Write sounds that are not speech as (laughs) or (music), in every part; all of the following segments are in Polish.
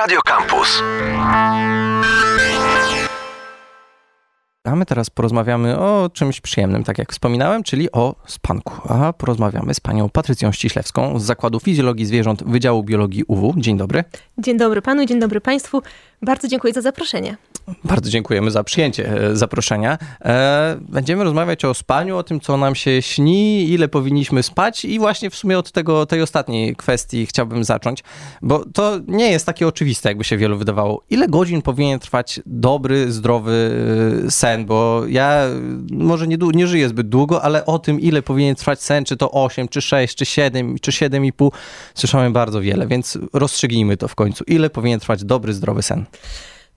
Radio Campus. A my teraz porozmawiamy o czymś przyjemnym, tak jak wspominałem, czyli o spanku. A porozmawiamy z panią Patrycją Ściślewską z Zakładu Fizjologii Zwierząt Wydziału Biologii UW. Dzień dobry. Dzień dobry panu, dzień dobry państwu. Bardzo dziękuję za zaproszenie. Bardzo dziękujemy za przyjęcie e, zaproszenia. E, będziemy rozmawiać o spaniu, o tym, co nam się śni, ile powinniśmy spać i właśnie w sumie od tego, tej ostatniej kwestii chciałbym zacząć, bo to nie jest takie oczywiste, jakby się wielu wydawało. Ile godzin powinien trwać dobry, zdrowy e, sen? Bo ja może nie, nie żyję zbyt długo, ale o tym, ile powinien trwać sen, czy to 8, czy 6, czy 7, czy 7,5, słyszałem bardzo wiele, więc rozstrzygnijmy to w końcu. Ile powinien trwać dobry, zdrowy sen?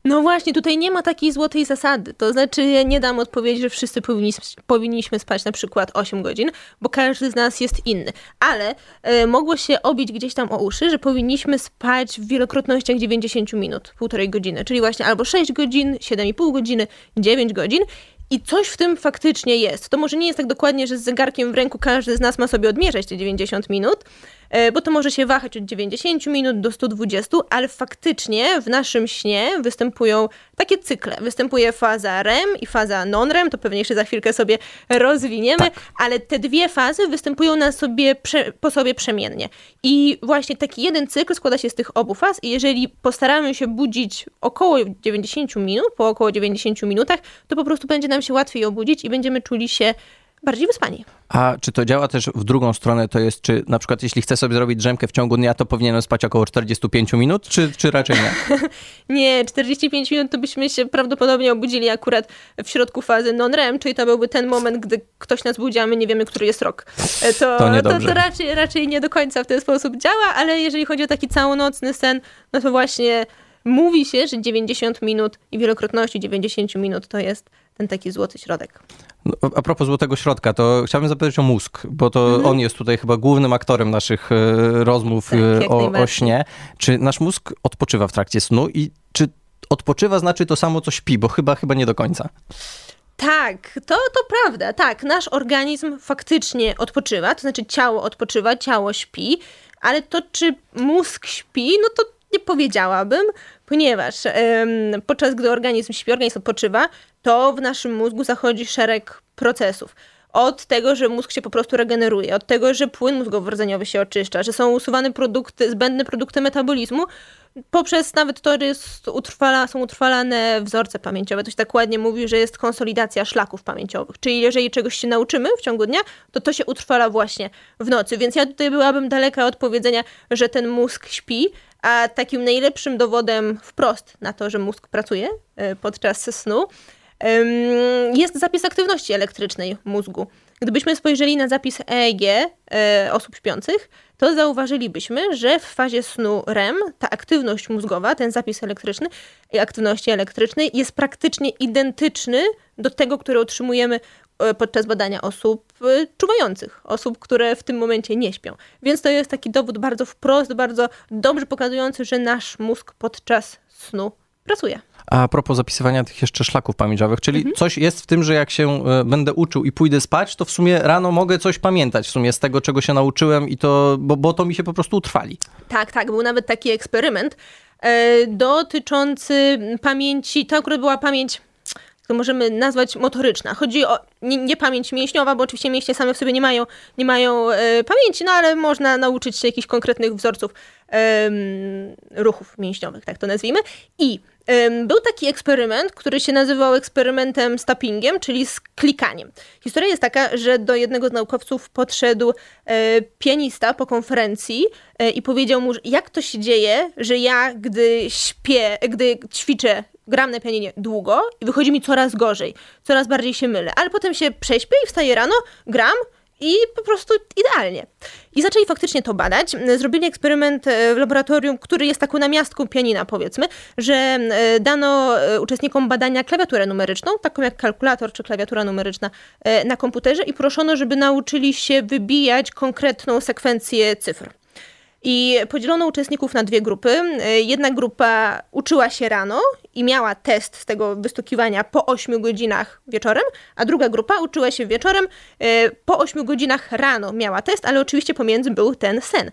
No właśnie, tutaj nie ma takiej złotej zasady. To znaczy, ja nie dam odpowiedzi, że wszyscy powinni, powinniśmy spać na przykład 8 godzin, bo każdy z nas jest inny. Ale e, mogło się obić gdzieś tam o uszy, że powinniśmy spać w wielokrotnościach 90 minut, półtorej godziny, czyli właśnie albo 6 godzin, 7,5 godziny, 9 godzin. I coś w tym faktycznie jest. To może nie jest tak dokładnie, że z zegarkiem w ręku każdy z nas ma sobie odmierzać te 90 minut, bo to może się wahać od 90 minut do 120, ale faktycznie w naszym śnie występują takie cykle. Występuje faza REM i faza non-REM, to pewnie jeszcze za chwilkę sobie rozwiniemy, tak. ale te dwie fazy występują na sobie, po sobie przemiennie. I właśnie taki jeden cykl składa się z tych obu faz i jeżeli postaramy się budzić około 90 minut, po około 90 minutach, to po prostu będzie nam się łatwiej obudzić i będziemy czuli się bardziej wyspani. A czy to działa też w drugą stronę? To jest, czy na przykład jeśli chcę sobie zrobić drzemkę w ciągu dnia, to powinienem spać około 45 minut, czy, czy raczej nie? (laughs) nie, 45 minut to byśmy się prawdopodobnie obudzili akurat w środku fazy non-REM, czyli to byłby ten moment, gdy ktoś nas budzi, a my nie wiemy, który jest rok. E, to, to, to, to raczej, raczej nie do końca w ten sposób działa, ale jeżeli chodzi o taki całonocny sen, no to właśnie mówi się, że 90 minut i wielokrotności 90 minut to jest ten taki złoty środek. No, a propos złotego środka, to chciałbym zapytać o mózg, bo to mhm. on jest tutaj chyba głównym aktorem naszych e, rozmów tak, e, o, o śnie. Czy nasz mózg odpoczywa w trakcie snu i czy odpoczywa znaczy to samo, co śpi, bo chyba, chyba nie do końca. Tak, to, to prawda. Tak, nasz organizm faktycznie odpoczywa, to znaczy ciało odpoczywa, ciało śpi, ale to, czy mózg śpi, no to nie powiedziałabym, ponieważ podczas gdy organizm śpi, organizm odpoczywa, to w naszym mózgu zachodzi szereg procesów. Od tego, że mózg się po prostu regeneruje, od tego, że płyn mózgowo-rdzeniowy się oczyszcza, że są usuwane produkty, zbędne produkty metabolizmu, poprzez nawet to, że jest utrwala, są utrwalane wzorce pamięciowe. To się tak ładnie mówi, że jest konsolidacja szlaków pamięciowych. Czyli jeżeli czegoś się nauczymy w ciągu dnia, to to się utrwala właśnie w nocy. Więc ja tutaj byłabym daleka od powiedzenia, że ten mózg śpi, a takim najlepszym dowodem wprost na to, że mózg pracuje e, podczas snu, jest zapis aktywności elektrycznej mózgu. Gdybyśmy spojrzeli na zapis EEG e, osób śpiących, to zauważylibyśmy, że w fazie snu REM ta aktywność mózgowa, ten zapis elektryczny i aktywności elektrycznej jest praktycznie identyczny do tego, który otrzymujemy e, podczas badania osób e, czuwających, osób, które w tym momencie nie śpią. Więc to jest taki dowód bardzo wprost, bardzo dobrze pokazujący, że nasz mózg podczas snu pracuje. A propos zapisywania tych jeszcze szlaków pamięciowych, czyli mhm. coś jest w tym, że jak się e, będę uczył i pójdę spać, to w sumie rano mogę coś pamiętać w sumie z tego, czego się nauczyłem i to, bo, bo to mi się po prostu utrwali. Tak, tak, był nawet taki eksperyment e, dotyczący pamięci, to akurat była pamięć to możemy nazwać motoryczna. Chodzi o nie, nie, pamięć mięśniowa, bo oczywiście mięśnie same w sobie nie mają, nie mają e, pamięci, no ale można nauczyć się jakichś konkretnych wzorców e, ruchów mięśniowych, tak to nazwijmy. I był taki eksperyment, który się nazywał eksperymentem z tappingiem, czyli z klikaniem. Historia jest taka, że do jednego z naukowców podszedł e, pianista po konferencji e, i powiedział mu, jak to się dzieje, że ja, gdy śpię, gdy ćwiczę, gram na pianinie długo i wychodzi mi coraz gorzej, coraz bardziej się mylę, ale potem się prześpię i wstaję rano, gram i po prostu idealnie. I zaczęli faktycznie to badać. Zrobili eksperyment e, w laboratorium, który jest taką namiastką pianina, powiedzmy, że e, dano e, uczestnikom badania klawiaturę numeryczną, taką jak kalkulator czy klawiatura numeryczna na komputerze i proszono, żeby nauczyli się wybijać konkretną sekwencję cyfr. I podzielono uczestników na dwie grupy. Jedna grupa uczyła się rano i miała test z tego wystukiwania po 8 godzinach wieczorem, a druga grupa uczyła się wieczorem, e, po 8 godzinach rano miała test, ale oczywiście pomiędzy był ten sen.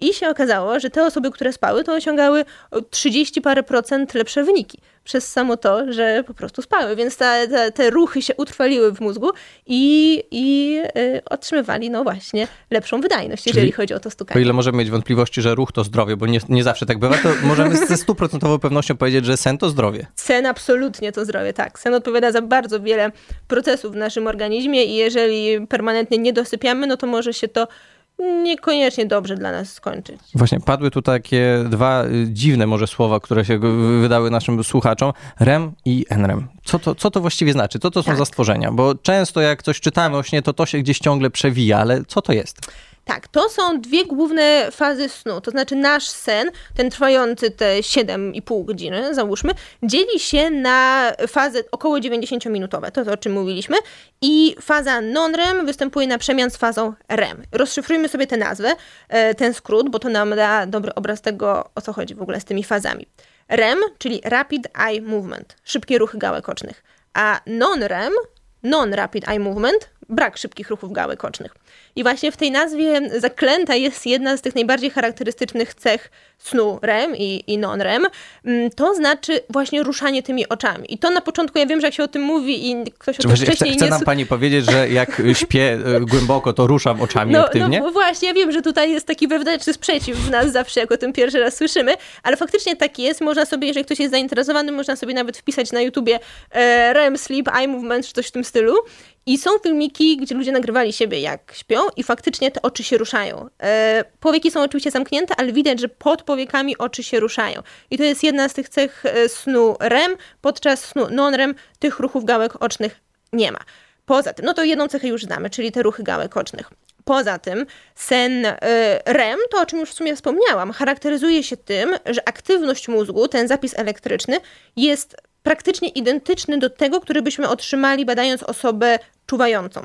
I się okazało, że te osoby, które spały, to osiągały 30 parę procent lepsze wyniki przez samo to, że po prostu spały, więc ta, ta, te ruchy się utrwaliły w mózgu i, i y, otrzymywali no właśnie lepszą wydajność, jeżeli chodzi o to stukanie. O ile możemy mieć wątpliwości, że ruch to zdrowie, bo nie, nie zawsze tak bywa, to możemy ze stuprocentową pewnością powiedzieć, że sen to zdrowie. Sen absolutnie to zdrowie, tak. Sen odpowiada za bardzo wiele procesów w naszym organizmie i jeżeli permanentnie nie dosypiamy, no to może się to niekoniecznie dobrze dla nas skończyć. Właśnie padły tu takie dwa y, dziwne może słowa, które się wydały naszym słuchaczom. REM i NREM. Co to, co to właściwie znaczy? Co to są tak. za stworzenia? Bo często jak coś czytamy o śnie, to to się gdzieś ciągle przewija, ale co to jest? Tak, to są dwie główne fazy snu. To znaczy nasz sen, ten trwający te 7,5 godziny, załóżmy, dzieli się na fazy około 90-minutowe, to, to o czym mówiliśmy, i faza non-REM występuje na przemian z fazą REM. Rozszyfrujmy sobie tę nazwę, e, ten skrót, bo to nam da dobry obraz tego, o co chodzi w ogóle z tymi fazami. REM, czyli Rapid Eye Movement, szybkie ruchy gałek ocznych, a non-REM, Non-Rapid Eye Movement, brak szybkich ruchów gałek ocznych. I właśnie w tej nazwie zaklęta jest jedna z tych najbardziej charakterystycznych cech snu REM i, i non-REM. Mm, to znaczy właśnie ruszanie tymi oczami. I to na początku, ja wiem, że jak się o tym mówi i ktoś Czy o tym wcześniej chce, chce nam pani powiedzieć, że jak śpię e, głęboko, to ruszam oczami no, aktywnie? No właśnie, ja wiem, że tutaj jest taki wewnętrzny sprzeciw w nas zawsze, jak o tym pierwszy raz słyszymy, ale faktycznie tak jest. Można sobie, jeżeli ktoś jest zainteresowany, można sobie nawet wpisać na YouTubie e, REM Sleep, Eye Movement, czy coś w tym stylu i są filmiki, gdzie ludzie nagrywali siebie jak śpią i faktycznie te oczy się ruszają. E, powieki są oczywiście zamknięte, ale widać, że pod powiekami oczy się ruszają. I to jest jedna z tych cech e, snu REM, podczas snu non-REM tych ruchów gałek ocznych nie ma. Poza tym, no to jedną cechę już znamy, czyli te ruchy gałek ocznych. Poza tym sen e, REM, to o czym już w sumie wspomniałam, charakteryzuje się tym, że aktywność mózgu, ten zapis elektryczny, jest praktycznie identyczny do tego, który byśmy otrzymali badając osobę czuwającą.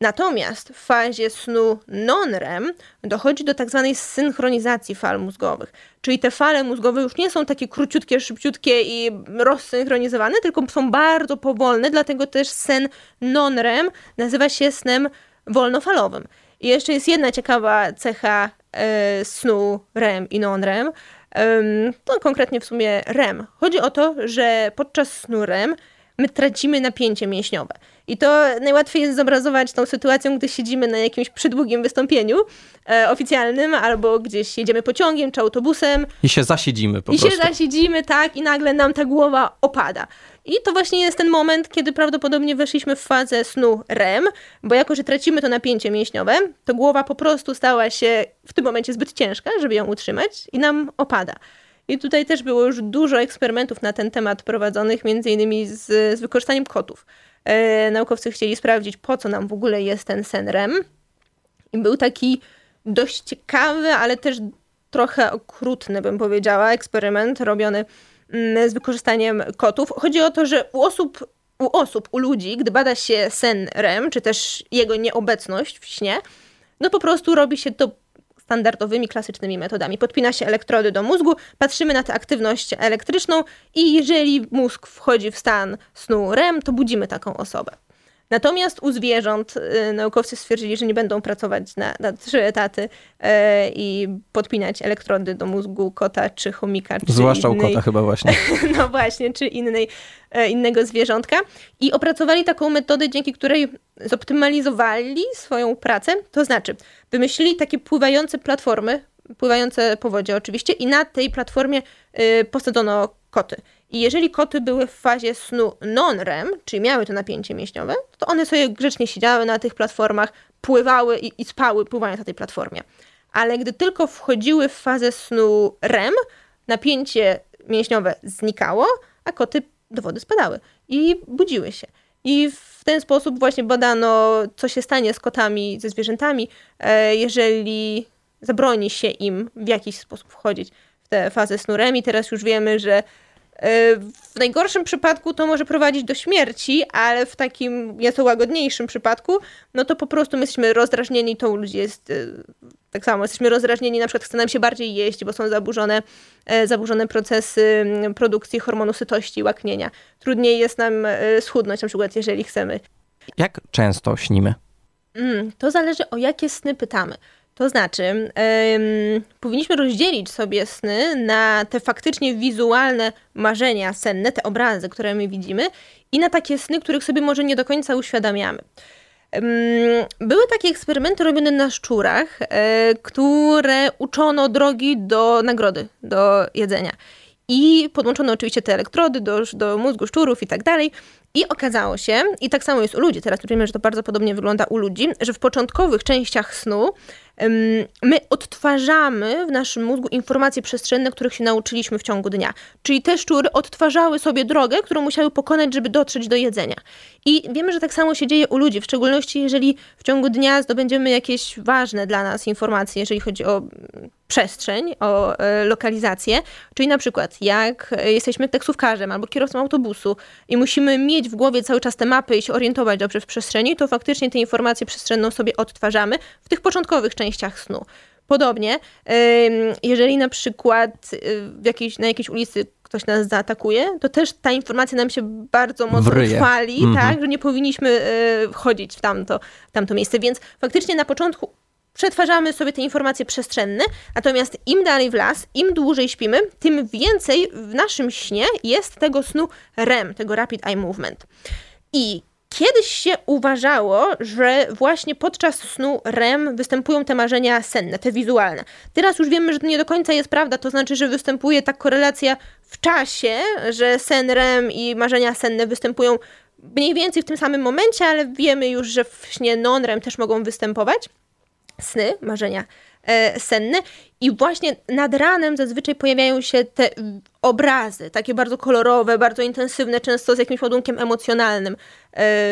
Natomiast w fazie snu non-REM dochodzi do tak zwanej synchronizacji fal mózgowych. Czyli te fale mózgowe już nie są takie króciutkie, szybciutkie i rozsynchronizowane, tylko są bardzo powolne, dlatego też sen non-REM nazywa się snem wolnofalowym. I jeszcze jest jedna ciekawa cecha e, snu REM i non-REM, no konkretnie w sumie REM. Chodzi o to, że podczas snu REM my tracimy napięcie mięśniowe. I to najłatwiej jest zobrazować tą sytuacją, gdy siedzimy na jakimś przydługim wystąpieniu e, oficjalnym, albo gdzieś jedziemy pociągiem czy autobusem. I się zasiedzimy po I prostu. I się zasiedzimy, tak, i nagle nam ta głowa opada. I to właśnie jest ten moment, kiedy prawdopodobnie weszliśmy w fazę snu REM, bo jako, że tracimy to napięcie mięśniowe, to głowa po prostu stała się w tym momencie zbyt ciężka, żeby ją utrzymać i nam opada. I tutaj też było już dużo eksperymentów na ten temat prowadzonych, między innymi z, z wykorzystaniem kotów. E, naukowcy chcieli sprawdzić, po co nam w ogóle jest ten sen REM. I był taki dość ciekawy, ale też trochę okrutny, bym powiedziała, eksperyment robiony mm, z wykorzystaniem kotów. Chodzi o to, że u osób, u osób, u ludzi, gdy bada się sen REM, czy też jego nieobecność w śnie, no po prostu robi się to standardowymi, klasycznymi metodami. Podpina się elektrody do mózgu, patrzymy na tę aktywność elektryczną i jeżeli mózg wchodzi w stan snu REM, to budzimy taką osobę. Natomiast u zwierząt y, naukowcy stwierdzili, że nie będą pracować na, na trzy etaty y, i podpinać elektrody do mózgu kota czy chomika. Czy Zwłaszcza innej, u kota chyba właśnie. (laughs) No właśnie, czy innej, y, innego zwierzątka. I opracowali taką metodę, dzięki której zoptymalizowali swoją pracę. To znaczy, wymyślili takie pływające platformy, pływające po wodzie oczywiście, i na tej platformie y, posadzono koty. I jeżeli koty były w fazie snu non-REM, czyli miały to napięcie mięśniowe, to one sobie grzecznie siedziały na tych platformach, pływały i, i spały, pływając na tej platformie. Ale gdy tylko wchodziły w fazę snu REM, napięcie mięśniowe znikało, a koty do wody spadały i budziły się. I w ten sposób właśnie badano, co się stanie z kotami, ze zwierzętami, e, jeżeli zabroni się im w jakiś sposób wchodzić w tę fazę snu REM. I teraz już wiemy, że w najgorszym przypadku to może prowadzić do śmierci, ale w takim nieco łagodniejszym przypadku, no to po prostu my jesteśmy rozdrażnieni, to u ludzi jest e, tak samo. Jesteśmy rozdrażnieni, na przykład chce nam się bardziej jeść, bo są zaburzone, e, zaburzone procesy produkcji hormonu sytości i łaknienia. Trudniej jest nam e, schudnąć, na przykład, jeżeli chcemy. Jak często śnimy? Mm, to zależy o jakie sny pytamy To znaczy, ym, powinniśmy rozdzielić sobie sny na te faktycznie wizualne marzenia senne, te obrazy, które my widzimy, i na takie sny, których sobie może nie do końca uświadamiamy. Były takie eksperymenty robione na szczurach, e, które uczono drogi do nagrody, do jedzenia. I podłączono oczywiście te elektrody do, do mózgu szczurów i tak dalej. I okazało się, i tak samo jest u ludzi, teraz wiemy, że to bardzo podobnie wygląda u ludzi, że w początkowych częściach snu my odtwarzamy w naszym mózgu informacje przestrzenne, których się nauczyliśmy w ciągu dnia. Czyli te szczury odtwarzały sobie drogę, którą musiały pokonać, żeby dotrzeć do jedzenia. I wiemy, że tak samo się dzieje u ludzi, w szczególności jeżeli w ciągu dnia zdobędziemy jakieś ważne dla nas informacje, jeżeli chodzi o przestrzeń, o e, lokalizację, czyli na przykład jak jesteśmy taksówkarzem albo kierowcą autobusu i musimy mieć w głowie cały czas te mapy i się orientować dobrze w przestrzeni, to faktycznie te informacje przestrzenną sobie odtwarzamy w tych początkowych częściach snu. Podobnie, jeżeli na przykład y, jakiejś, na jakiejś ulicy ktoś nas zaatakuje, to też ta informacja nam się bardzo mocno utrwali, mm -hmm. tak, że nie powinniśmy y, wchodzić w tamto, w tamto miejsce. Więc faktycznie na początku przetwarzamy sobie te informacje przestrzenne, natomiast im dalej w las, im dłużej śpimy, tym więcej w naszym śnie jest tego snu REM, tego Rapid Eye Movement. I Kiedyś się uważało, że właśnie podczas snu REM występują te marzenia senne, te wizualne. Teraz już wiemy, że to nie do końca jest prawda, to znaczy, że występuje ta korelacja w czasie, że sen REM i marzenia senne występują mniej więcej w tym samym momencie, ale wiemy już, że w śnie non-REM też mogą występować sny, marzenia e, senne. I właśnie nad ranem zazwyczaj pojawiają się te obrazy, takie bardzo kolorowe, bardzo intensywne, często z jakimś ładunkiem emocjonalnym.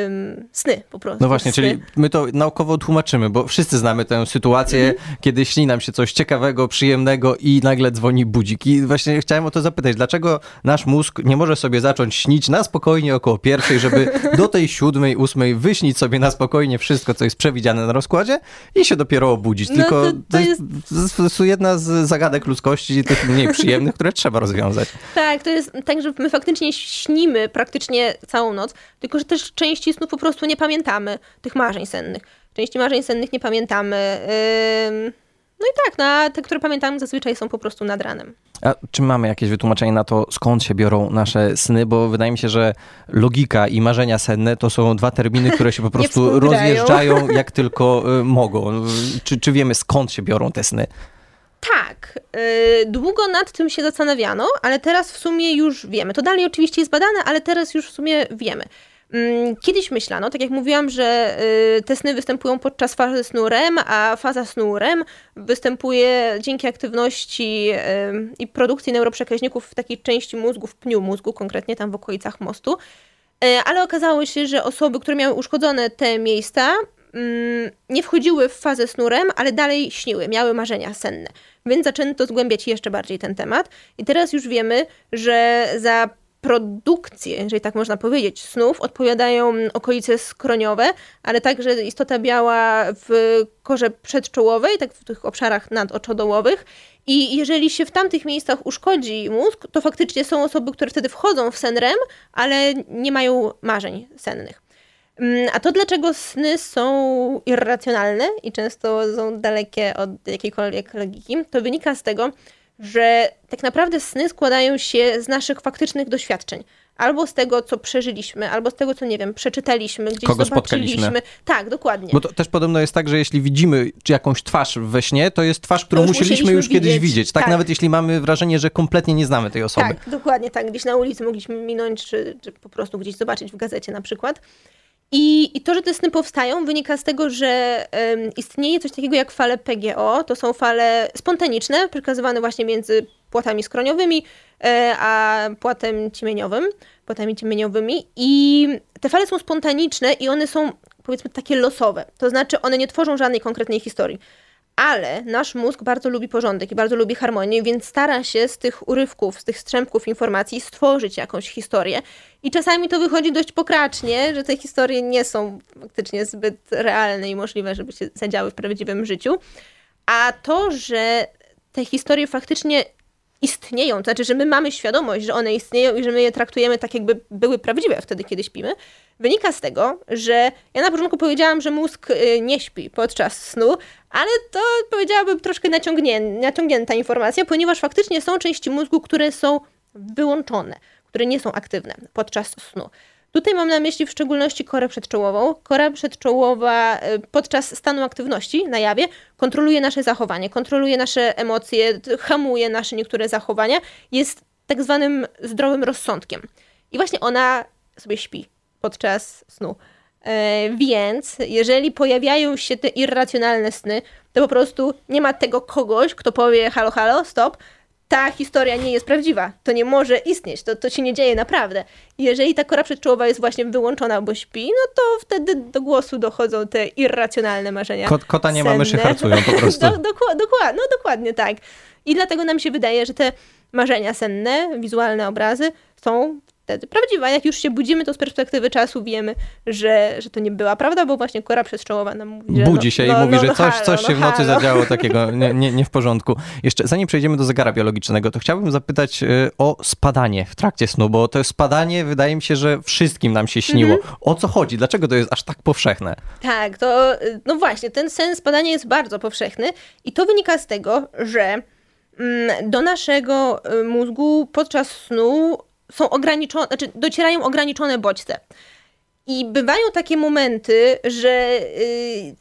Ym, sny po prostu. No właśnie, sny. czyli my to naukowo tłumaczymy, bo wszyscy znamy tę sytuację, mm -hmm. kiedy śni nam się coś ciekawego, przyjemnego i nagle dzwoni budzik. I właśnie chciałem o to zapytać, dlaczego nasz mózg nie może sobie zacząć śnić na spokojnie około pierwszej, żeby do tej siódmej, ósmej wyśnić sobie na spokojnie wszystko, co jest przewidziane na rozkładzie i się dopiero obudzić. No Tylko to, to, to jest... jest jedna z zagadek ludzkości, tych mniej (laughs) przyjemnych, które trzeba rozwiązać. Tak, to jest tak, że my faktycznie śnimy praktycznie całą noc, tylko że też części snów po prostu nie pamiętamy, tych marzeń sennych. Części marzeń sennych nie pamiętamy. No i tak, no, te, które pamiętamy zazwyczaj są po prostu nad ranem. A czy mamy jakieś wytłumaczenie na to, skąd się biorą nasze sny? Bo wydaje mi się, że logika i marzenia senne to są dwa terminy, które się po (laughs) prostu rozjeżdżają jak tylko y, mogą. Czy, czy wiemy, skąd się biorą te sny? Tak, yy, długo nad tym się zastanawiano, ale teraz w sumie już wiemy. To dalej oczywiście jest badane, ale teraz już w sumie wiemy. Yy, kiedyś myślano, tak jak mówiłam, że yy, te sny występują podczas fazy snu REM, a faza snu REM występuje dzięki aktywności y, i produkcji neuroprzekaźników w takiej części mózgu, w pniu mózgu, konkretnie tam w okolicach mostu. Y, ale okazało się, że osoby, które miały uszkodzone te miejsca, mm, nie wchodziły w fazę snu REM, ale dalej śniły, miały marzenia senne. Więc zaczęto zgłębiać jeszcze bardziej ten temat. I teraz już wiemy, że za produkcję, jeżeli tak można powiedzieć, snów odpowiadają okolice skroniowe, ale także istota biała w korze przedczołowej, tak w tych obszarach nadoczodołowych. I jeżeli się w tamtych miejscach uszkodzi mózg, to faktycznie są osoby, które wtedy wchodzą w sen REM, ale nie mają marzeń sennych. Mm, a to, dlaczego sny są irracjonalne i często są dalekie od jakiejkolwiek logiki, to wynika z tego, że tak naprawdę sny składają się z naszych faktycznych doświadczeń. Albo z tego, co przeżyliśmy, albo z tego, co, nie wiem, przeczytaliśmy, gdzieś Kogo spotkaliśmy. Tak, dokładnie. Bo to też podobno jest tak, że jeśli widzimy jakąś twarz we śnie, to jest twarz, którą musieliśmy, musieliśmy, już widzieć. kiedyś widzieć. Tak, tak, nawet jeśli mamy wrażenie, że kompletnie nie znamy tej osoby. Tak, dokładnie tak. Gdzieś na ulicy mogliśmy minąć, czy, czy po prostu gdzieś zobaczyć w gazecie na przykład. I, I, to, że te sny powstają, wynika z tego, że um, istnieje coś takiego jak fale PGO. To są fale spontaniczne, przekazywane właśnie między płatami skroniowymi e, a płatem ciemieniowym, płatami ciemieniowymi. I te fale są spontaniczne i one są, powiedzmy, takie losowe. To znaczy, one nie tworzą żadnej konkretnej historii ale nasz mózg bardzo lubi porządek i bardzo lubi harmonię, więc stara się z tych urywków, z tych strzępków informacji stworzyć jakąś historię. I czasami to wychodzi dość pokracznie, że te historie nie są faktycznie zbyt realne i możliwe, żeby się zadziały w prawdziwym życiu. A to, że te historie faktycznie istnieją, to znaczy, że my mamy świadomość, że one istnieją i że my je traktujemy tak, jakby były prawdziwe wtedy, kiedy śpimy, wynika z tego, że ja na początku powiedziałam, że mózg y, nie śpi podczas snu, ale to powiedziałabym troszkę naciągnię, naciągnięta informacja, ponieważ faktycznie są części mózgu, które są wyłączone, które nie są aktywne podczas snu. Tutaj mam na myśli w szczególności korę przedczołową. Kora przedczołowa y, podczas stanu aktywności na jawie kontroluje nasze zachowanie, kontroluje nasze emocje, hamuje nasze niektóre zachowania, jest tak zwanym zdrowym rozsądkiem. I właśnie ona sobie śpi podczas snu. E, więc jeżeli pojawiają się te irracjonalne sny, to po prostu nie ma tego kogoś, kto powie halo, halo, stop, ta historia nie jest prawdziwa. To nie może istnieć, to, to się nie dzieje naprawdę. Jeżeli ta kora przedczołowa jest właśnie wyłączona, bo śpi, no to wtedy do głosu dochodzą te irracjonalne marzenia. Kot, kota nie ma, myszy harcują po (laughs) prostu. do, no dokładnie tak. I dlatego nam się wydaje, że te marzenia senne, wizualne obrazy są wtedy prawdziwa. Jak już się budzimy, to z perspektywy czasu wiemy, że, że to nie była prawda, bo właśnie kora przestrzałowa nam mówi, że Budzi no, się no, i mówi, no, że no, coś, halo, coś się w nocy halo. zadziało takiego nie, (laughs) nie, nie w porządku. Jeszcze zanim przejdziemy do zegara biologicznego, to chciałbym zapytać y, o spadanie w trakcie snu, bo to spadanie wydaje mi się, że wszystkim nam się śniło. Mhm. O co chodzi? Dlaczego to jest aż tak powszechne? Tak, to no właśnie, ten sen spadania jest bardzo powszechny i to wynika z tego, że mm, do naszego y, mózgu podczas snu są ograniczone, znaczy docierają ograniczone bodźce. I bywają takie momenty, że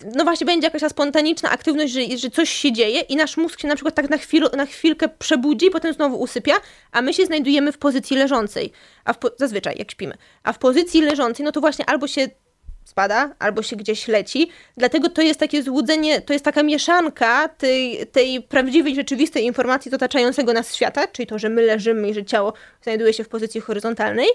yy, no właśnie będzie jakaś ta spontaniczna aktywność, że, że coś się dzieje i nasz mózg się na przykład tak na, chwil, na chwilkę przebudzi, potem znowu usypia, a my się znajdujemy w pozycji leżącej, a w, zazwyczaj jak śpimy. A w pozycji leżącej, no to właśnie albo się spada, albo się gdzieś leci. Dlatego to jest takie złudzenie, to jest taka mieszanka tej, tej prawdziwej, rzeczywistej informacji otaczającego nas świata, czyli to, że my leżymy i że ciało znajduje się w pozycji horyzontalnej,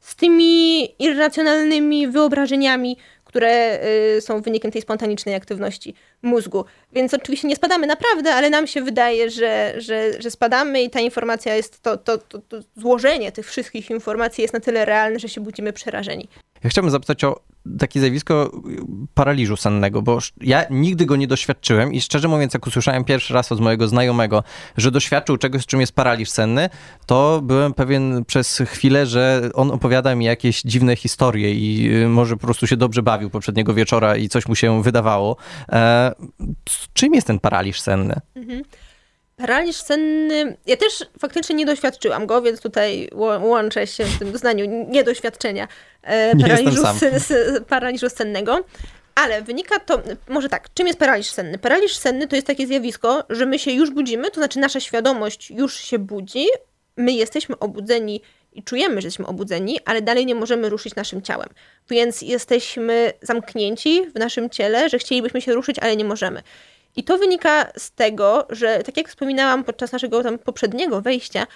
z tymi irracjonalnymi wyobrażeniami, które y, są wynikiem tej spontanicznej aktywności mózgu. Więc oczywiście nie spadamy naprawdę, ale nam się wydaje, że, że, że spadamy i ta informacja jest, to, to, to, to złożenie tych wszystkich informacji jest na tyle realne, że się budzimy przerażeni. Ja chciałbym zapytać o takie zjawisko paraliżu sennego, bo ja nigdy go nie doświadczyłem i szczerze mówiąc, jak usłyszałem pierwszy raz od mojego znajomego, że doświadczył czegoś, czym jest paraliż senny, to byłem pewien przez chwilę, że on opowiada mi jakieś dziwne historie i y, może po prostu się dobrze bawił poprzedniego wieczora i coś mu się wydawało. E, czym jest ten paraliż senny? Paraliż senny, ja też faktycznie nie doświadczyłam go, więc tutaj łączę się w tym doznaniu niedoświadczenia e, paraliżu, sen, paraliżu sennego. Ale wynika to, może tak, czym jest paraliż senny? Paraliż senny to jest takie zjawisko, że my się już budzimy, to znaczy nasza świadomość już się budzi, my jesteśmy obudzeni i czujemy, że jesteśmy obudzeni, ale dalej nie możemy ruszyć naszym ciałem. Więc jesteśmy zamknięci w naszym ciele, że chcielibyśmy się ruszyć, ale nie możemy. I to wynika z tego, że tak jak wspominałam podczas naszego tam poprzedniego wejścia,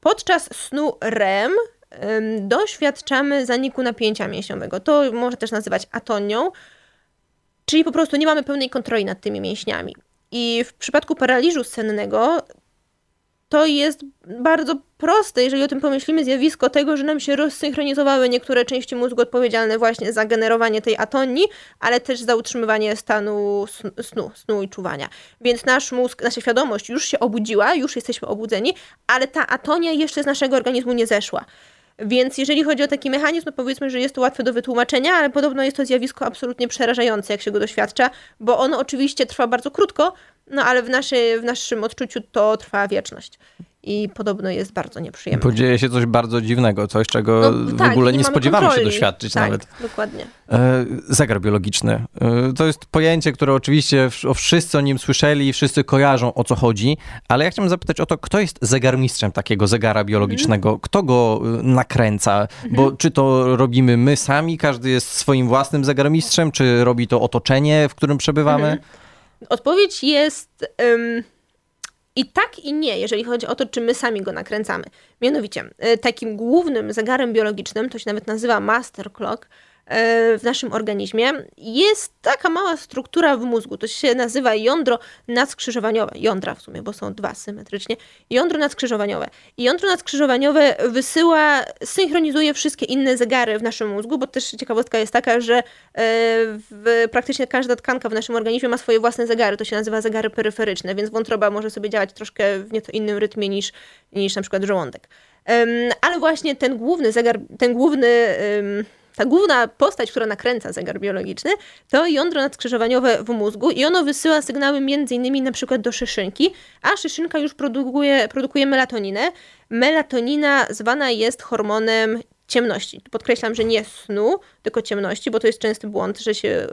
podczas snu REM em, doświadczamy zaniku napięcia mięśniowego. To można też nazywać atonią, czyli po prostu nie mamy pełnej kontroli nad tymi mięśniami. I w przypadku paraliżu sennego to jest bardzo proste, jeżeli o tym pomyślimy, zjawisko tego, że nam się rozsynchronizowały niektóre części mózgu odpowiedzialne właśnie za generowanie tej atonii, ale też za utrzymywanie stanu snu, snu, i czuwania. Więc nasz mózg, nasza świadomość już się obudziła, już jesteśmy obudzeni, ale ta atonia jeszcze z naszego organizmu nie zeszła. Więc jeżeli chodzi o taki mechanizm, to powiedzmy, że jest to łatwe do wytłumaczenia, ale podobno jest to zjawisko absolutnie przerażające, jak się go doświadcza, bo ono oczywiście trwa bardzo krótko, no ale w, naszej, w naszym odczuciu to trwa wieczność. I podobno jest bardzo nieprzyjemne. Bo dzieje się coś bardzo dziwnego, coś, czego No, w tak, ogóle nie, mamy spodziewamy się kontroli. doświadczyć tak, nawet. dokładnie. E, Zegar biologiczny. E, To jest pojęcie, które oczywiście wszyscy o nim słyszeli wszyscy kojarzą o co chodzi, ale ja chciałem zapytać o to, kto jest zegarmistrzem takiego zegara biologicznego? Kto go y, nakręca? Bo czy to robimy my sami, każdy jest swoim własnym zegarmistrzem, czy robi to otoczenie, w którym przebywamy? Odpowiedź jest ym, i tak, i nie, jeżeli chodzi o to, czy my sami go nakręcamy. Mianowicie, y, takim głównym zegarem biologicznym, to się nawet nazywa master clock, w naszym organizmie, jest taka mała struktura w mózgu. To się nazywa jądro nadskrzyżowaniowe. Jądra w sumie, bo są dwa symetrycznie. Jądro nadskrzyżowaniowe. I jądro nadskrzyżowaniowe wysyła, synchronizuje wszystkie inne zegary w naszym mózgu, bo też ciekawostka jest taka, że w, praktycznie każda tkanka w naszym organizmie ma swoje własne zegary. To się nazywa zegary peryferyczne, więc wątroba może sobie działać troszkę w nieco innym rytmie niż, niż na przykład żołądek. Ale właśnie ten główny zegar, ten główny ta główna postać, która nakręca zegar biologiczny, to jądro nadskrzyżowaniowe w mózgu i ono wysyła sygnały między innymi na przykład do szyszynki, a szyszynka już produkuje, produkuje melatoninę. Melatonina zwana jest hormonem ciemności. Podkreślam, że nie snu, tylko ciemności, bo to jest częsty błąd, że się yy,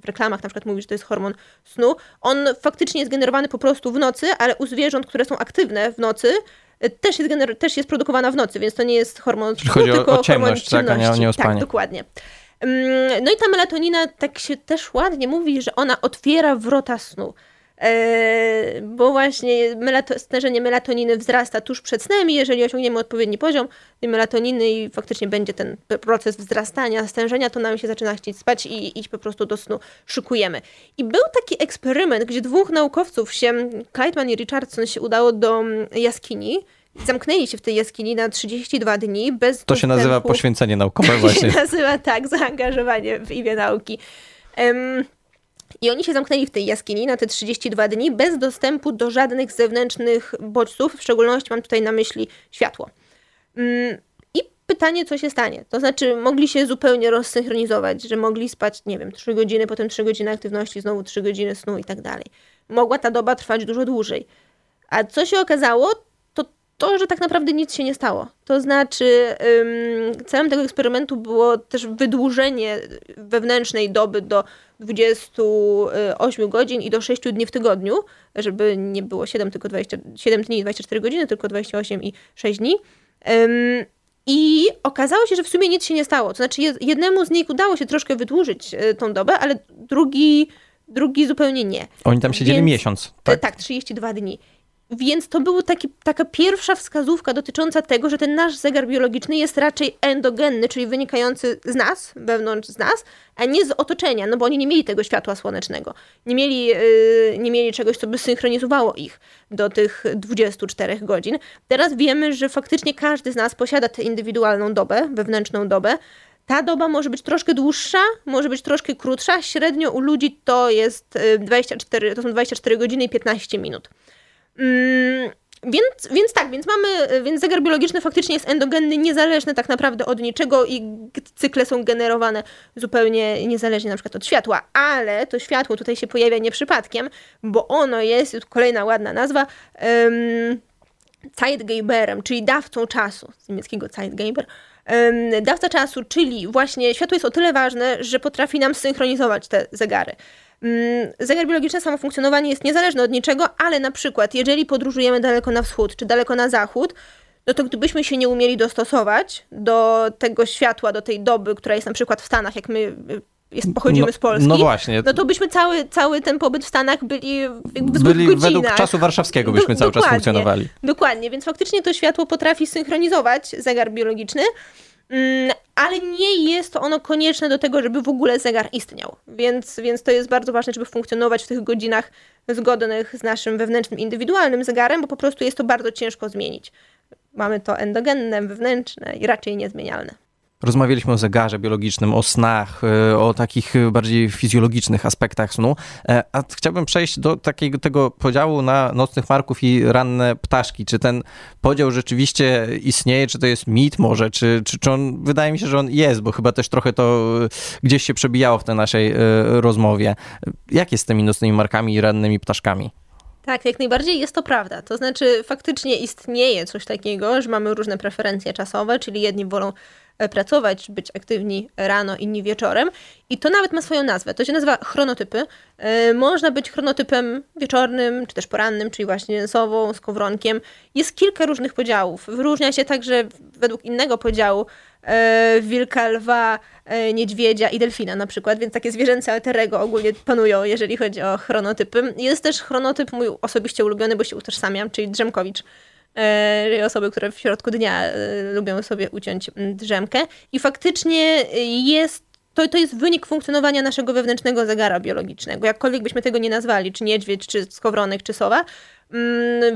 w reklamach na przykład mówi, że to jest hormon snu. On faktycznie jest generowany po prostu w nocy, ale u zwierząt, które są aktywne w nocy, też jest, gener- też jest produkowana w nocy, więc to nie jest hormon Czyli chodzi tylko o, o ciemność, hormon tak, a nie, nie o spanie. Tak, dokładnie. Mm, no i ta melatonina, tak się też ładnie mówi, że ona otwiera wrota snu. E, bo właśnie melato, stężenie melatoniny wzrasta tuż przed snem i jeżeli osiągniemy odpowiedni poziom melatoniny i faktycznie będzie ten proces wzrastania, stężenia, to nam się zaczyna chcieć spać i iść po prostu do snu szykujemy. I był taki eksperyment, gdzie dwóch naukowców się, Kleitman i Richardson się udało do jaskini, zamknęli się w tej jaskini na 32 dni bez To dostępu. się nazywa poświęcenie naukowe właśnie. To się nazywa tak, zaangażowanie w imię nauki. Um, i oni się zamknęli w tej jaskini na te 32 dni bez dostępu do żadnych zewnętrznych bodźców, w szczególności mam tutaj na myśli światło. Mm, I pytanie, co się stanie? To znaczy, mogli się zupełnie rozsynchronizować, że mogli spać, nie wiem, 3 godziny, potem 3 godziny aktywności, znowu 3 godziny snu i tak dalej. Mogła ta doba trwać dużo dłużej. A co się okazało, to, że tak naprawdę nic się nie stało. To znaczy, celem tego eksperymentu było też wydłużenie wewnętrznej doby do 28 godzin i do 6 dni w tygodniu, żeby nie było 7, tylko 20, 7 dni i 24 godziny, tylko 28 i 6 dni. I okazało się, że w sumie nic się nie stało. To znaczy, jednemu z nich udało się troszkę wydłużyć e, tą dobę, ale drugi, drugi zupełnie nie. Oni tam siedzieli Więc, miesiąc. Tak? tak, 32 dni. Więc to była taka pierwsza wskazówka dotycząca tego, że ten nasz zegar biologiczny jest raczej endogenny, czyli wynikający z nas, wewnątrz z nas, a nie z otoczenia, no bo oni nie mieli tego światła słonecznego. Nie mieli, yy, nie mieli czegoś, co by synchronizowało ich do tych 24 godzin. Teraz wiemy, że faktycznie każdy z nas posiada tę indywidualną dobę, wewnętrzną dobę. Ta doba może być troszkę dłuższa, może być troszkę krótsza. Średnio u ludzi to jest 24, y, to są 24 godziny i 15 minut. Mm, więc, więc tak, więc mamy, więc zegar biologiczny faktycznie jest endogenny, niezależny tak naprawdę od niczego i cykle są generowane zupełnie niezależnie na przykład od światła, ale to światło tutaj się pojawia nie przypadkiem, bo ono jest, kolejna ładna nazwa, um, Zeitgeberem, czyli dawcą czasu, z niemieckiego Zeitgeber, um, dawca czasu, czyli właśnie światło jest o tyle ważne, że potrafi nam synchronizować te zegary. Mm, zegar biologiczny, samo funkcjonowanie jest niezależne od niczego, ale na przykład, jeżeli podróżujemy daleko na wschód czy daleko na zachód, no to gdybyśmy się nie umieli dostosować do tego światła, do tej doby, która jest na przykład w Stanach, jak my y, jest, pochodzimy no, z Polski, no, właśnie. no to byśmy cały, cały ten pobyt w Stanach byli w byli godzinach. według czasu warszawskiego byśmy Do, cały czas funkcjonowali. Dokładnie, więc faktycznie to światło potrafi synchronizować zegar biologiczny, ale nie jest to ono konieczne do tego, żeby w ogóle zegar istniał. Więc, więc to jest bardzo ważne, żeby funkcjonować w tych godzinach zgodnych z naszym wewnętrznym, indywidualnym zegarem, bo po prostu jest to bardzo ciężko zmienić. Mamy to endogenne, wewnętrzne i raczej niezmienialne. Rozmawialiśmy o zegarze biologicznym, o snach, e, o takich bardziej fizjologicznych aspektach snu. E, a chciałbym przejść do takiego tego podziału na nocnych marków i ranne ptaszki. Czy ten podział rzeczywiście istnieje, czy to jest mit może, czy, czy, czy on, wydaje mi się, że on jest, bo chyba też trochę to gdzieś się przebijało w tej naszej e, rozmowie. Jak jest z tymi nocnymi markami i rannymi ptaszkami? Tak, jak najbardziej jest to prawda. To znaczy, faktycznie istnieje coś takiego, że mamy różne preferencje czasowe, czyli jedni wolą E, pracować, być aktywni rano, inni wieczorem. I to nawet ma swoją nazwę. To się nazywa chronotypy. E, można być chronotypem wieczornym, czy też porannym, czyli właśnie sową, skowronkiem. Jest kilka różnych podziałów. Wyróżnia się także według innego podziału e, wilka, lwa, niedźwiedzia i delfina na przykład, więc takie zwierzęce alterego ogólnie panują, jeżeli chodzi o chronotypy. Jest też chronotyp mój osobiście ulubiony, bo się utożsamiam, czyli Drzemkowicz osoby, które w środku dnia e, lubią sobie uciąć drzemkę. I faktycznie jest to, to jest wynik funkcjonowania naszego wewnętrznego zegara biologicznego. Jakkolwiek byśmy tego nie nazwali, czy niedźwiedź, czy skowronek, czy sowa,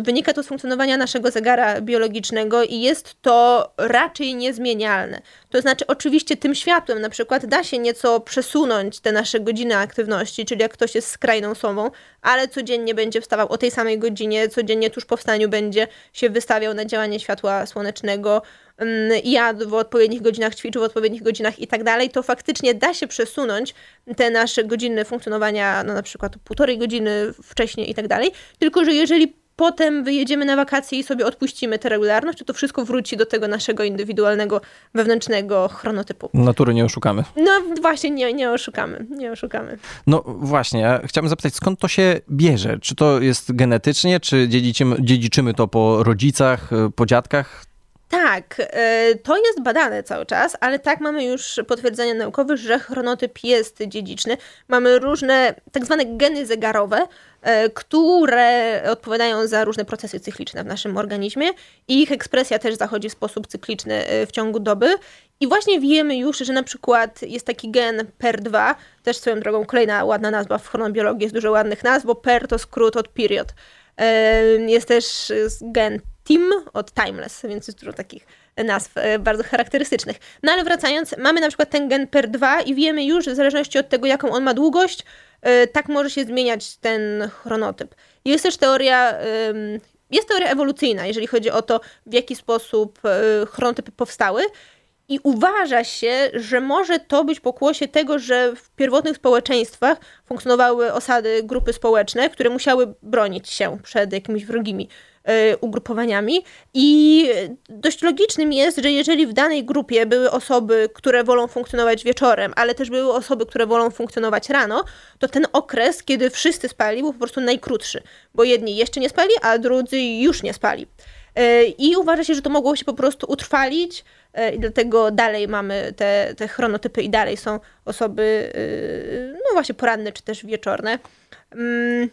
wynika to z funkcjonowania naszego zegara biologicznego i jest to raczej niezmienialne. To znaczy, oczywiście tym światłem na przykład da się nieco przesunąć te nasze godziny aktywności, czyli jak ktoś jest skrajną sową, ale codziennie będzie wstawał o tej samej godzinie, codziennie tuż po wstaniu będzie się wystawiał na działanie światła słonecznego, Mm, jadł w odpowiednich godzinach, ćwiczył w odpowiednich godzinach i tak dalej, to faktycznie da się przesunąć te nasze godziny funkcjonowania, no na przykład półtorej godziny wcześniej i tak dalej. Tylko, że jeżeli potem wyjedziemy na wakacje i sobie odpuścimy tę regularność, to to wszystko wróci do tego naszego indywidualnego, wewnętrznego chronotypu. Natury nie oszukamy. No właśnie, nie, nie oszukamy, nie oszukamy. No właśnie, ja chciałbym zapytać, skąd to się bierze? Czy to jest genetycznie, czy dziedziczymy, dziedziczymy to po rodzicach, po dziadkach? Tak, e, to jest badane cały czas, ale tak mamy już potwierdzenia naukowe, że chronotyp jest dziedziczny. Mamy różne tak zwane geny zegarowe, e, które odpowiadają za różne procesy cykliczne w naszym organizmie i ich ekspresja też zachodzi w sposób cykliczny e, w ciągu doby. I właśnie wiemy już, że na przykład jest taki gen PER2, też swoją drogą kolejna ładna nazwa w chronobiologii, jest dużo ładnych nazw, bo PER to skrót od period. Jest też gen Od Timeless, więc jest dużo takich nazw e, bardzo charakterystycznych. No ale wracając, mamy na przykład ten gen PER2 i wiemy już, w zależności od tego, jaką on ma długość, e, tak może się zmieniać ten chronotyp. Jest też teoria, jest teoria ewolucyjna, jeżeli chodzi o to, w jaki sposób e, chronotypy powstały. I uważa się, że może to być pokłosie tego, że w pierwotnych społeczeństwach funkcjonowały osady, grupy społeczne, które musiały bronić się przed jakimiś wrogimi ugrupowaniami i dość logicznym jest, że jeżeli w danej grupie były osoby, które wolą funkcjonować wieczorem, ale też były osoby, które wolą funkcjonować rano, to ten okres, kiedy wszyscy spali, był po prostu najkrótszy, bo jedni jeszcze nie spali, a drudzy już nie spali. Y, I uważa się, że to mogło się po prostu utrwalić, y, i dlatego dalej mamy te, te chronotypy i dalej są osoby, no właśnie poranne czy też wieczorne. Mm,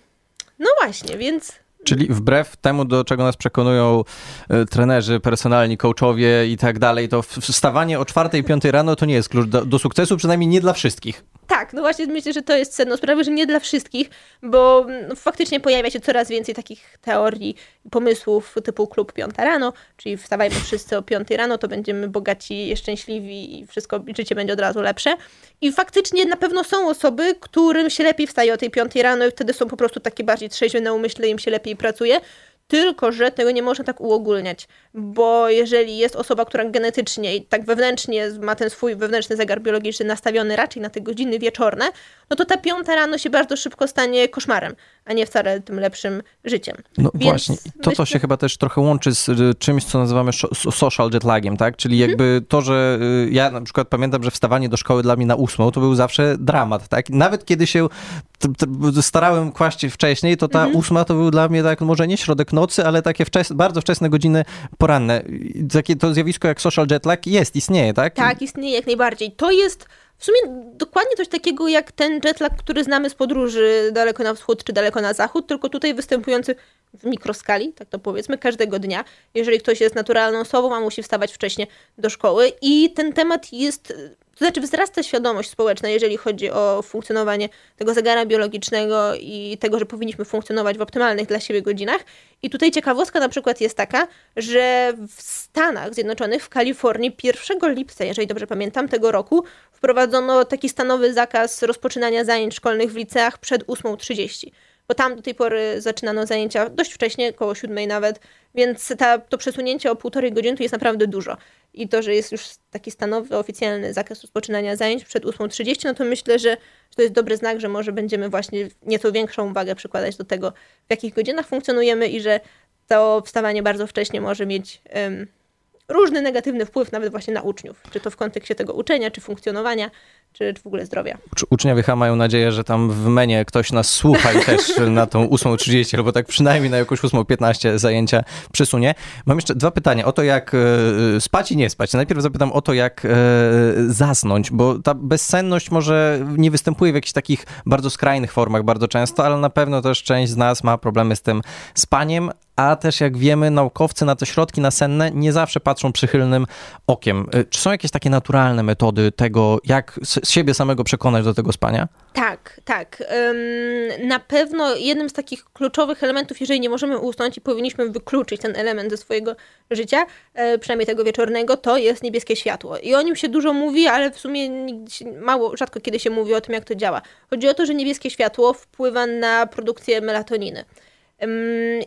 no właśnie, więc Czyli wbrew temu, do czego nas przekonują e, trenerzy, personalni, coachowie i tak dalej, to wstawanie o 4-5 rano to nie jest klucz do, do sukcesu, przynajmniej nie dla wszystkich. Tak, no właśnie myślę, że to jest sedno sprawy, że nie dla wszystkich, bo no, faktycznie pojawia się coraz więcej takich teorii, pomysłów typu klub piąta rano, czyli wstawajmy wszyscy o piątej rano, to będziemy bogaci, szczęśliwi i wszystko, życie będzie od razu lepsze. I faktycznie na pewno są osoby, którym się lepiej wstaje o tej piątej rano i wtedy są po prostu takie bardziej trzeźwe na umyśle, im się lepiej pracuje. Tylko, że tego nie można tak uogólniać, bo jeżeli jest osoba, która genetycznie i tak wewnętrznie ma ten swój wewnętrzny zegar biologiczny nastawiony raczej na te godziny wieczorne, no to ta piąta rano się bardzo szybko stanie koszmarem, a nie wcale tym lepszym życiem. No Więc właśnie, to myślę... to się chyba też trochę łączy z y, czymś, co nazywamy social jetlagiem, tak? Czyli mhm. jakby to, że y, ja na przykład pamiętam, że wstawanie do szkoły dla mnie na ósmą to był zawsze dramat, tak? Nawet kiedy się starałem kłaść wcześniej, to ta mhm. ósma to był dla mnie tak, może nie środek nocy, ale takie wczes bardzo wczesne godziny poranne. Takie to zjawisko jak social jet lag jest, istnieje, tak? Tak, istnieje jak najbardziej. To jest w sumie dokładnie coś takiego jak ten jetlag, który znamy z podróży daleko na wschód czy daleko na zachód, tylko tutaj występujący w mikroskali, tak to powiedzmy, każdego dnia. Jeżeli ktoś jest naturalną osobą, a musi wstawać wcześniej do szkoły. I ten temat jest to znaczy wzrasta świadomość społeczna, jeżeli chodzi o funkcjonowanie tego zegara biologicznego i tego, że powinniśmy funkcjonować w optymalnych dla siebie godzinach. I tutaj ciekawostka na przykład jest taka, że w Stanach Zjednoczonych, w Kalifornii 1 lipca, jeżeli dobrze pamiętam, tego roku wprowadzono taki stanowy zakaz rozpoczynania zajęć szkolnych w liceach przed 8.30 bo tam do tej pory zaczynano zajęcia dość wcześnie, około siódmej nawet, więc ta, to przesunięcie o półtorej godziny to jest naprawdę dużo. I to, że jest już taki stanowy, oficjalny zakaz rozpoczynania zajęć przed 8.30, no to myślę, że to jest dobry znak, że może będziemy właśnie nieco większą uwagę przykładać do tego, w jakich godzinach funkcjonujemy i że to wstawanie bardzo wcześnie może mieć um, różny negatywny wpływ nawet właśnie na uczniów. Czy to w kontekście tego uczenia, czy funkcjonowania, czy, w ogóle zdrowia. Uczniowie chyba mają nadzieję, że tam w menie ktoś nas słucha i też (laughs) na tą 8.30 albo tak przynajmniej na jakąś 8.15 zajęcia przesunie. Mam jeszcze dwa pytania o to, jak e, spać i nie spać. Najpierw zapytam o to, jak e, zasnąć, bo ta bezsenność może nie występuje w jakichś takich bardzo skrajnych formach bardzo często, ale na pewno też część z nas ma problemy z tym spaniem, a też jak wiemy, naukowcy na te środki nasenne nie zawsze patrzą przychylnym okiem. Czy są jakieś takie naturalne metody tego, jak siebie samego przekonać do tego spania? Tak, tak. Na pewno jednym z takich kluczowych elementów, jeżeli nie możemy usnąć i powinniśmy wykluczyć ten element ze swojego życia, e, przynajmniej tego wieczornego, to jest niebieskie światło. I o nim się dużo mówi, ale w sumie mało, rzadko kiedy się mówi o tym, jak to działa. Chodzi o to, że niebieskie światło wpływa na produkcję melatoniny.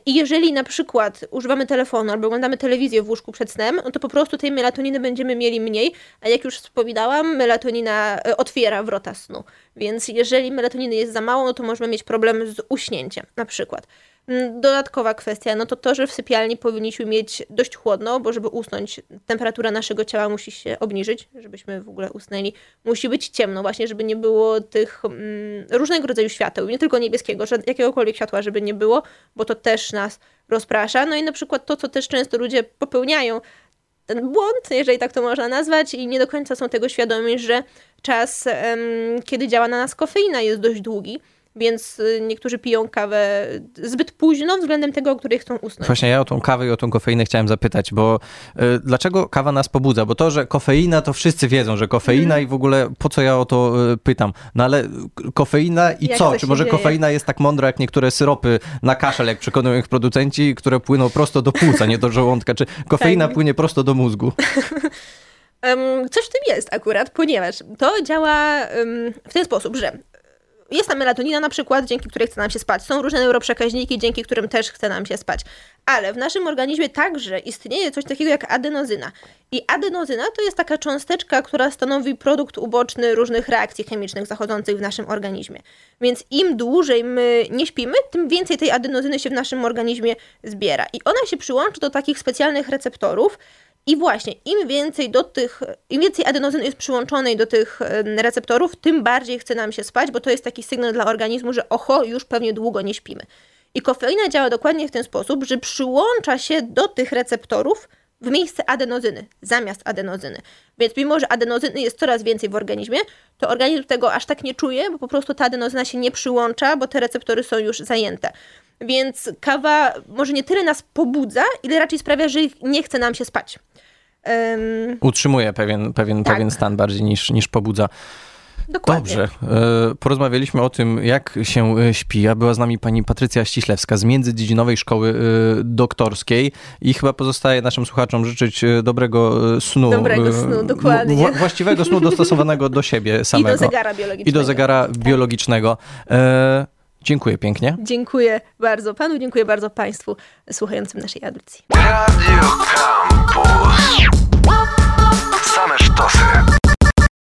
I jeżeli na przykład używamy telefonu albo oglądamy telewizję w łóżku przed snem, no to po prostu tej melatoniny będziemy mieli mniej, a jak już wspominałam, melatonina e, otwiera wrota snu. Więc jeżeli melatoniny jest za mało, no to możemy mieć problem z uśnięciem na przykład. Mm, dodatkowa kwestia, no to to, że w sypialni powinniśmy mieć dość chłodno, bo żeby usnąć, temperatura naszego ciała musi się obniżyć, żebyśmy w ogóle usnęli. Musi być ciemno właśnie, żeby nie było tych mm, różnego rodzaju świateł, nie tylko niebieskiego, jakiegokolwiek światła, żeby nie było, bo to też nas rozprasza. No i na przykład to, co też często ludzie popełniają, ten błąd, jeżeli tak to można nazwać, i nie do końca są tego świadomi, że czas, kiedy działa na nas kofeina, jest dość długi więc y, niektórzy piją kawę zbyt późno względem tego, o której chcą usnąć. Właśnie ja o tą kawę i o tą kofeinę chciałem zapytać, bo y, dlaczego kawa nas pobudza? Bo to, że kofeina, to wszyscy wiedzą, że kofeina mm. i w ogóle po co ja o to y, pytam? No ale kofeina i jak co? Czy może dzieje? kofeina jest tak mądra jak niektóre syropy na kaszel, jak przekonują ich producenci, które płyną prosto do płuca, nie do żołądka? Czy kofeina tak. płynie prosto do mózgu? (laughs) Coś w tym jest akurat, ponieważ to działa w ten sposób, że jest tam melatonina na przykład, dzięki której chce nam się spać. Są różne neuroprzekaźniki, dzięki którym też chce nam się spać. Ale w naszym organizmie także istnieje coś takiego jak adenozyna. I adenozyna to jest taka cząsteczka, która stanowi produkt uboczny różnych reakcji chemicznych zachodzących w naszym organizmie. Więc im dłużej my nie śpimy, tym więcej tej adenozyny się w naszym organizmie zbiera. I ona się przyłączy do takich specjalnych receptorów, i właśnie, im więcej do tych, im więcej adenozyny jest przyłączonej do tych receptorów, tym bardziej chce nam się spać, bo to jest taki sygnał dla organizmu, że oho, już pewnie długo nie śpimy. I kofeina działa dokładnie w ten sposób, że przyłącza się do tych receptorów w miejsce adenozyny, zamiast adenozyny. Więc mimo, że adenozyny jest coraz więcej w organizmie, to organizm tego aż tak nie czuje, bo po prostu ta adenozyna się nie przyłącza, bo te receptory są już zajęte. Więc kawa może nie tyle nas pobudza, ile raczej sprawia, że nie chce nam się spać. Um, Utrzymuje pewien, pewien, tak. pewien stan bardziej niż, niż pobudza. Dokładnie. Dobrze. E, porozmawialiśmy o tym, jak się e, śpi. A była z nami pani Patrycja Ściślewska z Międzydziedzinowej Szkoły e, Doktorskiej i chyba pozostaje naszym słuchaczom życzyć dobrego snu. Dobrego snu, dokładnie. Właściwego snu dostosowanego do siebie samego. (laughs) I do zegara biologicznego. I do zegara tak. Dziękuję pięknie. Dziękuję bardzo panu, dziękuję bardzo państwu słuchającym naszej audycji. Radio Campus. Same sztosy.